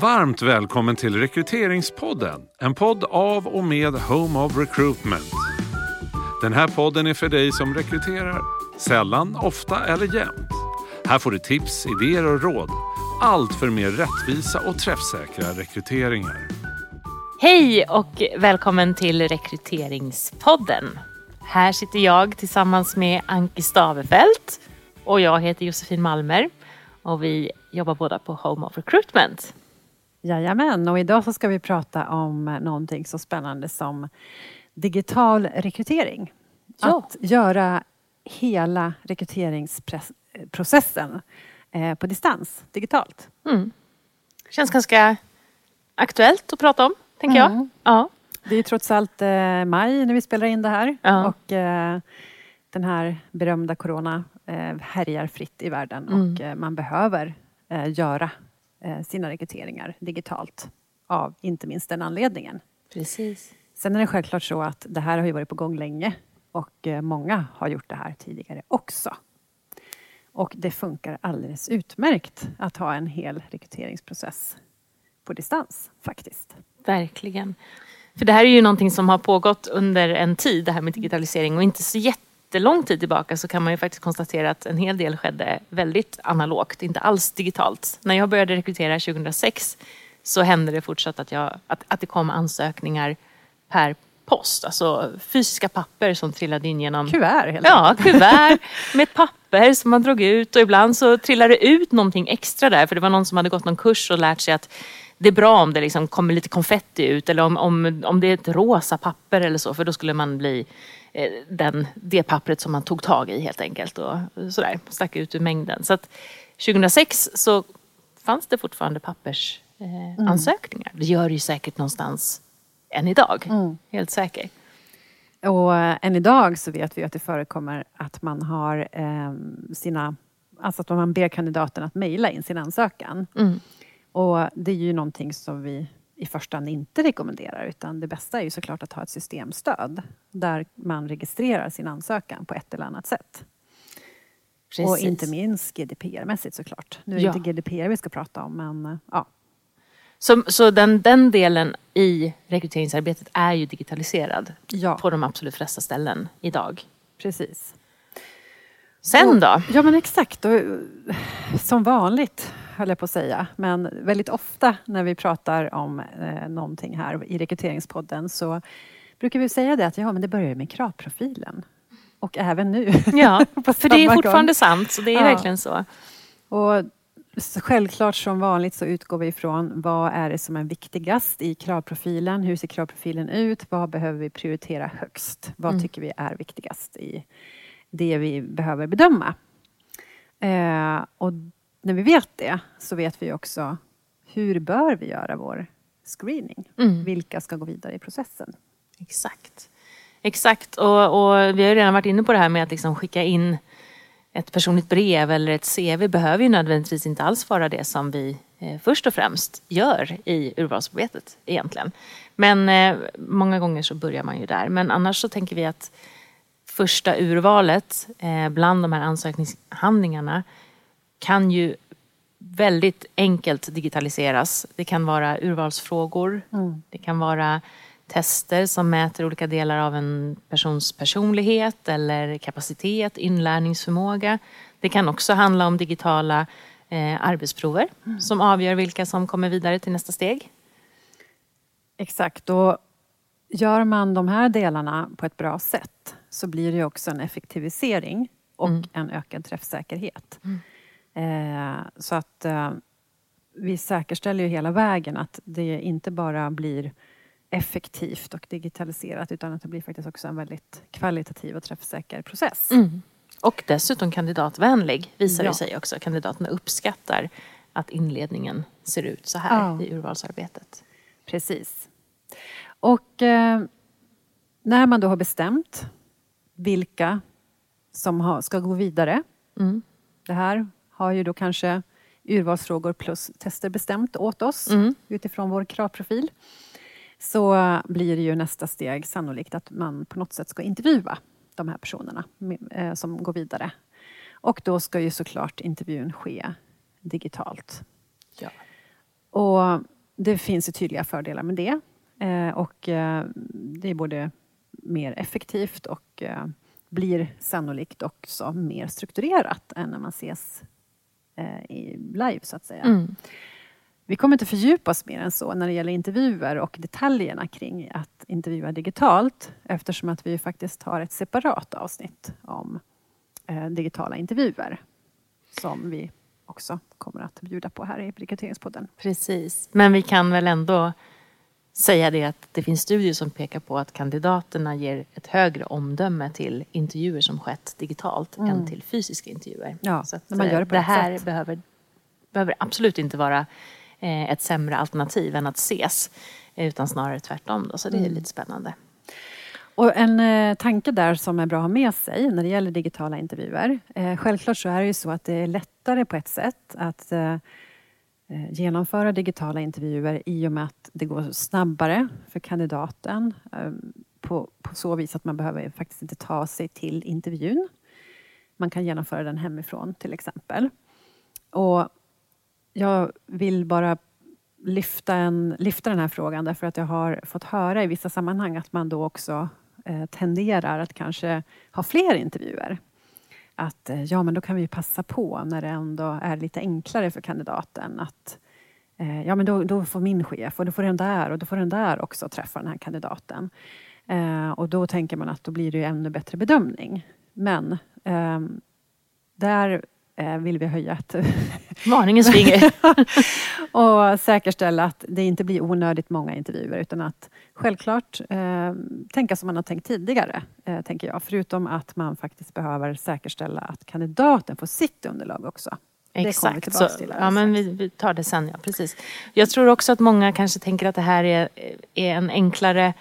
Varmt välkommen till Rekryteringspodden. En podd av och med Home of Recruitment. Den här podden är för dig som rekryterar. Sällan, ofta eller jämt. Här får du tips, idéer och råd. Allt för mer rättvisa och träffsäkra rekryteringar. Hej och välkommen till Rekryteringspodden. Här sitter jag tillsammans med Anki Stavefelt och jag heter Josefin Malmer och vi jobbar båda på Home of Recruitment. Jajamän, och idag så ska vi prata om någonting så spännande som digital rekrytering. Ja. Att göra hela rekryteringsprocessen eh, på distans, digitalt. Mm. Känns ganska aktuellt att prata om, tänker jag. Mm. Ja. Det är trots allt eh, maj när vi spelar in det här Ja. och eh, den här berömda corona härjar fritt i världen Mm. och man behöver eh, göra sina rekryteringar digitalt av inte minst den anledningen. Precis. Sen är det självklart så att det här har ju varit på gång länge och eh, många har gjort det här tidigare också. Och det funkar alldeles utmärkt att ha en hel rekryteringsprocess på distans faktiskt. Verkligen. För det här är ju någonting som har pågått under en tid, det här med digitalisering och inte så jättelång tid tillbaka så kan man ju faktiskt konstatera att en hel del skedde väldigt analogt, inte alls digitalt. När jag började rekrytera 2006 så hände det fortsatt att, jag, att, att det kom ansökningar per post, alltså fysiska papper som trillade in genom Kuvert helt Ja, kuvert med ett papper som man drog ut och ibland så trillade det ut någonting extra där för det var någon som hade gått någon kurs och lärt sig att det är bra om det liksom kommer lite konfetti ut eller om, om, om det är ett rosa papper eller så för då skulle man bli den, det pappret som man tog tag i helt enkelt och sådär, stack ut ur mängden. Så att 2006 så fanns det fortfarande pappersansökningar. Eh, ansökningar. Det gör det ju säkert någonstans än idag, helt säker. Och eh, än idag så vet vi att det förekommer att man har eh, sina Alltså att man ber kandidaten att mejla in sin ansökan. Mm. Och det är ju någonting som vi i första hand inte rekommenderar utan det bästa är ju såklart att ha ett systemstöd där man registrerar sin ansökan på ett eller annat sätt. Och Precis. inte minst GDPR-mässigt såklart. Nu är det Ja. inte GDPR vi ska prata om men ja. Så, så den, den delen i rekryteringsarbetet är ju digitaliserad Ja, på de absolut flesta ställen idag. precis. Sen då? Ja men exakt. Och, som vanligt höll jag på att säga. Men väldigt ofta när vi pratar om eh, någonting här i rekryteringspodden så brukar vi säga det att ja, men det börjar med kravprofilen. Och även nu. Ja, för det är fortfarande gång. sant. Så det är Ja. verkligen så. Och självklart som vanligt så utgår vi ifrån vad är det som är viktigast i kravprofilen? Hur ser kravprofilen ut? Vad behöver vi prioritera högst? Vad Mm. tycker vi är viktigast i det vi behöver bedöma? Eh, och när vi vet det så vet vi också hur bör vi göra vår screening? Mm. Vilka ska gå vidare i processen? Exakt. Exakt. Och, och vi har ju redan varit inne på det här med att liksom skicka in ett personligt brev eller ett CV behöver ju nödvändigtvis inte alls vara det som vi eh, först och främst gör i urvalsarbetet egentligen. Men eh, många gånger så börjar man ju där. Men annars så tänker vi att första urvalet eh, bland de här ansökningshandlingarna kan ju väldigt enkelt digitaliseras. Det kan vara urvalsfrågor, det kan vara tester som mäter olika delar av en persons personlighet eller kapacitet, inlärningsförmåga. Det kan också handla om digitala eh, arbetsprover som avgör vilka som kommer vidare till nästa steg. Exakt. Och gör man de här delarna på ett bra sätt så blir det också en effektivisering och Mm. en ökad träffsäkerhet. Eh, så att eh, vi säkerställer ju hela vägen att det inte bara blir effektivt och digitaliserat utan att det blir faktiskt också en väldigt kvalitativ och träffsäker process. Och dessutom kandidatvänlig visar Ja. det sig också. Kandidaterna uppskattar att inledningen ser ut så här Ja. i urvalsarbetet. Precis. Och eh, när man då har bestämt vilka som ska gå vidare. Mm. Det här har ju då kanske urvalsfrågor plus tester bestämt åt oss Mm. utifrån vår kravprofil. Så blir det ju nästa steg sannolikt att man på något sätt ska intervjua de här personerna eh, som går vidare. Och då ska ju såklart intervjun ske digitalt. Ja. Och det finns ju tydliga fördelar med det. Eh, och eh, det är både mer effektivt och blir sannolikt också mer strukturerat än när man ses live, så att säga. Mm. Vi kommer inte fördjupa oss mer än så när det gäller intervjuer och detaljerna kring att intervjua digitalt eftersom att vi faktiskt har ett separat avsnitt om eh, digitala intervjuer som vi också kommer att bjuda på här i Rekryteringspodden. Precis, men vi kan väl ändå säga det att det finns studier som pekar på att kandidaterna ger ett högre omdöme till intervjuer som skett digitalt Mm. än till fysiska intervjuer. Ja, Så att, när man gör det på det rätt här sätt. behöver, behöver absolut inte vara eh, ett sämre alternativ än att ses. eh, Utan snarare tvärtom. Då, så det är Mm. lite spännande. Och en eh, tanke där som är bra att ha med sig när det gäller digitala intervjuer. Eh, självklart så är det ju så att det är lättare på ett sätt att eh, eh, Eh, genomföra digitala intervjuer i och med att det går snabbare för kandidaten eh, på, på så vis att man behöver faktiskt inte ta sig till intervjun. Man kan genomföra den hemifrån till exempel. Och jag vill bara lyfta, en, lyfta den här frågan därför att jag har fått höra i vissa sammanhang att man då också eh, tenderar att kanske ha fler intervjuer. Att eh, ja, men då kan vi passa på när det ändå är lite enklare för kandidaten att eh, ja, men då, då får min chef och då får den där och då får den där också träffa den här kandidaten. Eh, och då tänker man att då blir det ju ännu bättre bedömning. Men ehm, där vill vi höja ett Varningens finger. och säkerställa att det inte blir onödigt många intervjuer utan att självklart eh, tänka som man har tänkt tidigare, eh, tänker jag. Förutom att man faktiskt behöver säkerställa att kandidaten får sitt underlag också. Det kommer vi Exakt. tillbaka Så, till ja, alldeles men vi, vi tar det sen. Ja, precis. Jag tror också att många kanske tänker att det här är, är en enklare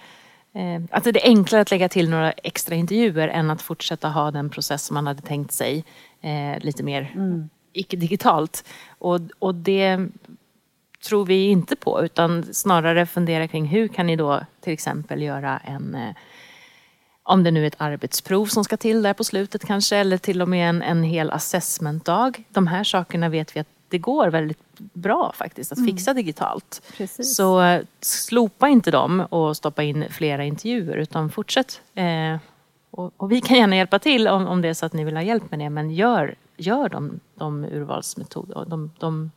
eh, att det är enklare att lägga till några extra intervjuer än att fortsätta ha den process som man hade tänkt sig eh, lite mer Mm. icke-digitalt. Och, och det tror vi inte på utan snarare fundera kring hur kan ni då till exempel göra en eh, om det nu är ett arbetsprov som ska till där på slutet kanske eller till och med en, en hel assessmentdag. De här sakerna vet vi att det går väldigt bra faktiskt att fixa digitalt. Precis. Så eh, slopa inte dem och stoppa in flera intervjuer utan fortsätt. Eh, och, och vi kan gärna hjälpa till om, om det är så att ni vill ha hjälp med det men gör, gör de, de urvalsmetoder de, de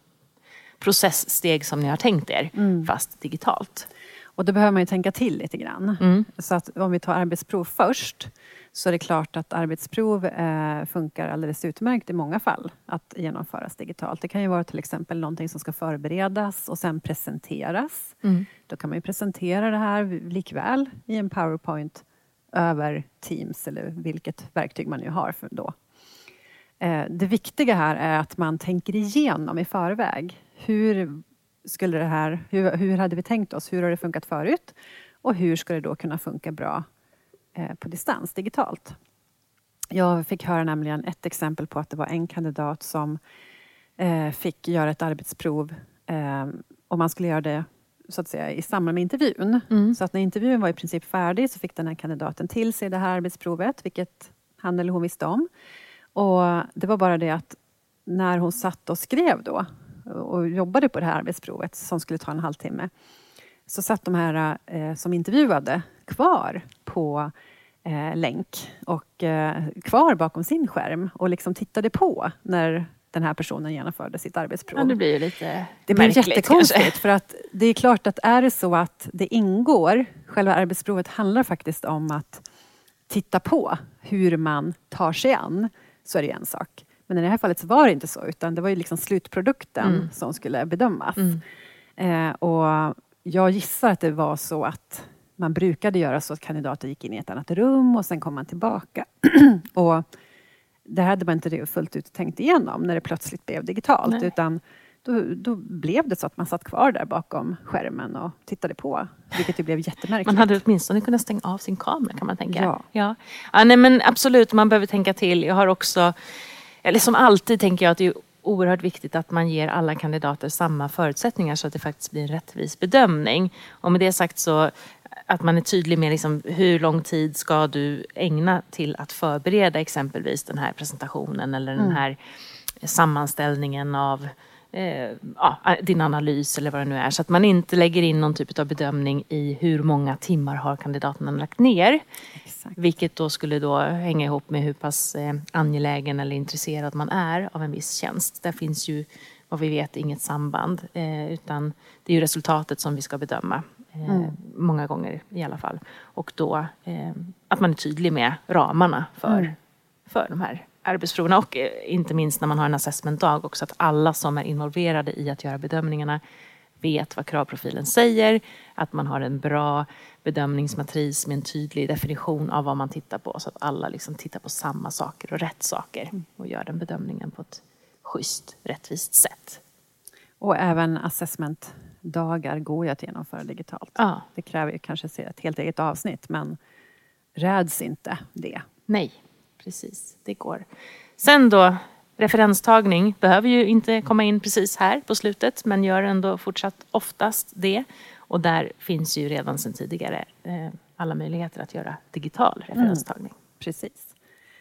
processsteg som ni har tänkt er fast digitalt. Och då behöver man ju tänka till lite grann. Mm. Så att om vi tar arbetsprov först så är det klart att arbetsprov eh, funkar alldeles utmärkt i många fall att genomföras digitalt. Det kan ju vara till exempel någonting som ska förberedas och sen presenteras. Mm. Då kan man ju presentera det här likväl i en powerpoint över Teams eller vilket verktyg man nu har för då. Eh, det viktiga här är att man tänker igenom i förväg. Hur skulle det här, hur, hur hade vi tänkt oss? Hur har det funkat förut? Och hur ska det då kunna funka bra eh, på distans, digitalt? Jag fick höra nämligen ett exempel på att det var en kandidat som eh, fick göra ett arbetsprov och man skulle göra det så att säga, i samband med intervjun. Mm. Så att när intervjun var i princip färdig så fick den här kandidaten till sig det här arbetsprovet, vilket han eller hon visste om. Och det var bara det att när hon satt och skrev då och jobbade på det här arbetsprovet som skulle ta en halvtimme så satt de här eh, som intervjuade kvar på eh, länk och eh, kvar bakom sin skärm och liksom tittade på när den här personen genomförde sitt arbetsprov. Ja, det blir ju lite Det blir märkligt jättekonstigt kanske. för att det är klart att är det så att det ingår, själva arbetsprovet handlar faktiskt om att titta på hur man tar sig an, så är det en sak. Men i det här fallet så var det inte så, utan det var ju liksom slutprodukten Mm. som skulle bedömas. Mm. Eh, och jag gissar att det var så att man brukade göra så att kandidater gick in i ett annat rum och sen kom man tillbaka. och det hade man inte fullt ut tänkt igenom när det plötsligt blev digitalt. Nej. Utan då, då blev det så att man satt kvar där bakom skärmen och tittade på. Vilket ju blev jättemärkligt. Man hade åtminstone kunnat stänga av sin kamera kan man tänka. Ja. Ja. Ja, nej, men absolut, man behöver tänka till. Jag har också, eller som alltid tänker jag att det är oerhört viktigt att man ger alla kandidater samma förutsättningar så att det faktiskt blir en rättvis bedömning. Och med det sagt så att man är tydlig med liksom hur lång tid ska du ägna till att förbereda exempelvis den här presentationen eller den Mm. här sammanställningen av eh, ja, din analys eller vad det nu är. Så att man inte lägger in någon typ av bedömning i hur många timmar har kandidaterna lagt ner. Exakt. Vilket då skulle då hänga ihop med hur pass eh, angelägen eller intresserad man är av en viss tjänst. Där finns ju vad vi vet inget samband eh, utan det är ju resultatet som vi ska bedöma. Eh, mm. Många gånger i alla fall. Och då eh, att man är tydlig med ramarna för, mm. för de här arbetsproverna och eh, inte minst när man har en assessmentdag också att alla som är involverade i att göra bedömningarna vet vad kravprofilen säger, att man har en bra bedömningsmatris med en tydlig definition av vad man tittar på så att alla liksom tittar på samma saker och rätt saker mm. och gör den bedömningen på ett schysst, rättvist sätt. Och även assessmentdagar går ju att genomföra digitalt. Ja. Det kräver ju kanske ett helt eget avsnitt men räds inte det. Nej, precis. Det går. Sen då, referenstagning behöver ju inte komma in precis här på slutet men gör ändå fortsatt oftast det. Och där finns ju redan sedan tidigare eh, alla möjligheter att göra digital referenstagning. Mm, precis.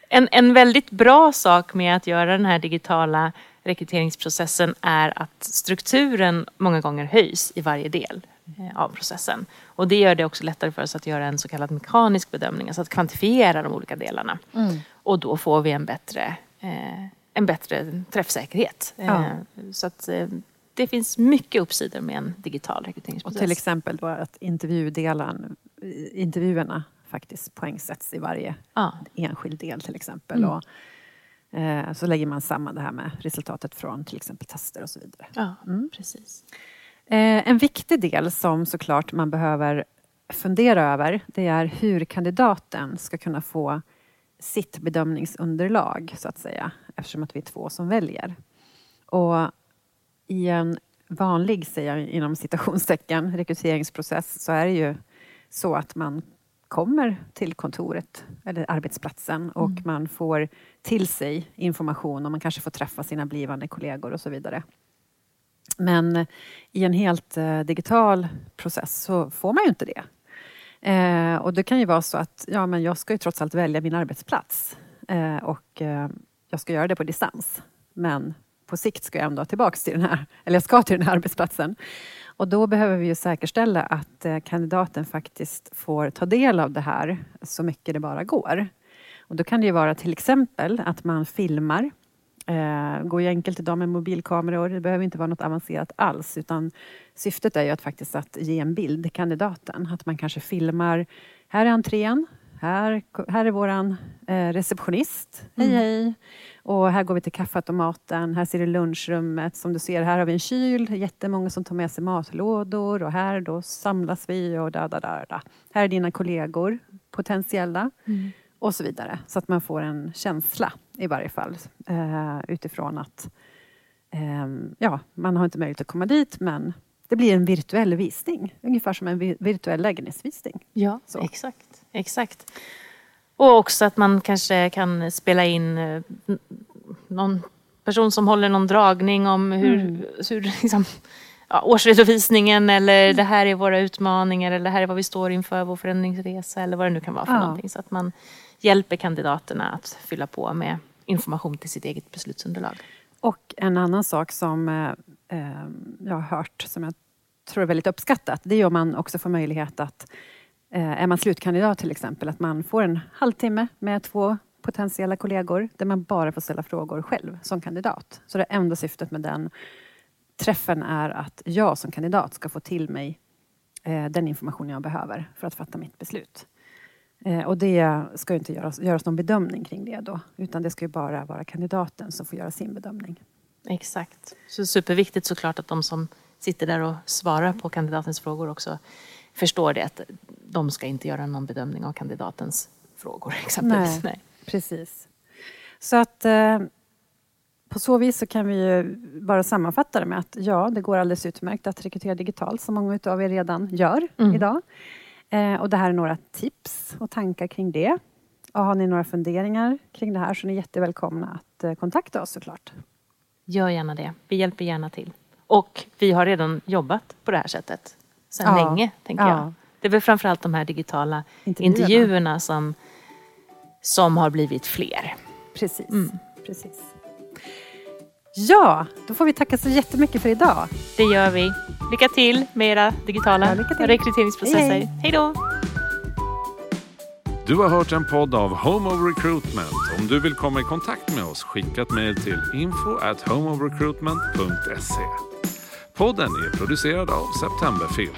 En, en väldigt bra sak med att göra den här digitala rekryteringsprocessen är att strukturen många gånger höjs i varje del eh, av processen. Och det gör det också lättare för oss att göra en så kallad mekanisk bedömning, alltså att kvantifiera de olika delarna. Mm. Och då får vi en bättre, eh, en bättre träffsäkerhet. Ja. Eh, så att det finns mycket uppsidor med en digital rekryteringsprocess. Och till exempel då att intervjudelen, intervjuerna faktiskt poängsätts i varje ja. enskild del till exempel. Mm. Och, eh, så lägger man samman det här med resultatet från till exempel tester och så vidare. Ja, mm. precis. Eh, en viktig del som såklart man behöver fundera över det är hur kandidaten ska kunna få sitt bedömningsunderlag så att säga eftersom att vi är två som väljer. Och i en vanlig, säger jag inom citationstecken, rekryteringsprocess så är det ju så att man kommer till kontoret eller arbetsplatsen och mm. man får till sig information och man kanske får träffa sina blivande kollegor och så vidare. Men i en helt eh, digital process så får man ju inte det. Eh, och det kan ju vara så att ja, men jag ska ju trots allt välja min arbetsplats eh, och eh, jag ska göra det på distans. Men på sikt ska jag ändå tillbaka till den här, eller jag ska till den här arbetsplatsen. Och då behöver vi ju säkerställa att eh, kandidaten faktiskt får ta del av det här så mycket det bara går. Och då kan det ju vara till exempel att man filmar. Eh, går ju enkelt idag med mobilkameror. Det behöver inte vara något avancerat alls utan syftet är ju att faktiskt att ge en bild till kandidaten. Att man kanske filmar, här är entrén, här, här är våran eh, receptionist. Hej mm. hej! Och här går vi till kaffeautomaten, här ser du lunchrummet. Som du ser, här har vi en kyl, jättemånga som tar med sig matlådor och här då samlas vi och da, da, da, da. Här är dina kollegor, potentiella. Mm. Och så vidare. Så att man får en känsla i varje fall eh, utifrån att eh, ja, man har inte möjlighet att komma dit men det blir en virtuell visning. Ungefär som en virtuell lägenhetsvisning. Ja, så. exakt. exakt. Och också att man kanske kan spela in eh, någon person som håller någon dragning om hur, mm. hur liksom, ja, årsredovisningen eller mm. det här är våra utmaningar eller det här är vad vi står inför, vår förändringsresa eller vad det nu kan vara för ja. någonting. Så att man hjälper kandidaterna att fylla på med information till sitt eget beslutsunderlag. Och en annan sak som eh, eh jag har hört som jag tror är väldigt uppskattat, det är om man också får möjlighet att är man slutkandidat till exempel, att man får en halvtimme med två potentiella kollegor där man bara får ställa frågor själv som kandidat. Så det enda syftet med den träffen är att jag som kandidat ska få till mig eh, den information jag behöver för att fatta mitt beslut. Eh, och det ska inte göras, göras någon bedömning kring det då, utan det ska ju bara vara kandidaten som får göra sin bedömning. Exakt. Så superviktigt såklart att de som sitter där och svarar på kandidatens frågor också förstår det att de ska inte göra någon bedömning av kandidatens frågor exempelvis. Nej, Nej. Precis. Så att eh, på så vis så kan vi ju bara sammanfatta det med att ja, det går alldeles utmärkt att rekrytera digitalt som många av er redan gör mm. idag. Eh, och det här är några tips och tankar kring det. Och har ni några funderingar kring det här så är ni jättevälkomna att eh, kontakta oss såklart. Gör gärna det. Vi hjälper gärna till. Och vi har redan jobbat på det här sättet sedan ja. länge, tänker ja. jag. Det är väl framförallt de här digitala intervjuerna, intervjuerna som, som har blivit fler. Precis. Mm. Precis. Ja, då får vi tacka så jättemycket för idag. Det gör vi. Lycka till med era digitala Ja, rekryteringsprocesser. Hej, hej. hej då! Du har hört en podd av Home of Recruitment. Om du vill komma i kontakt med oss, skicka ett mejl till info at homeofrecruitment.se. Podden är producerad av Septemberfilm.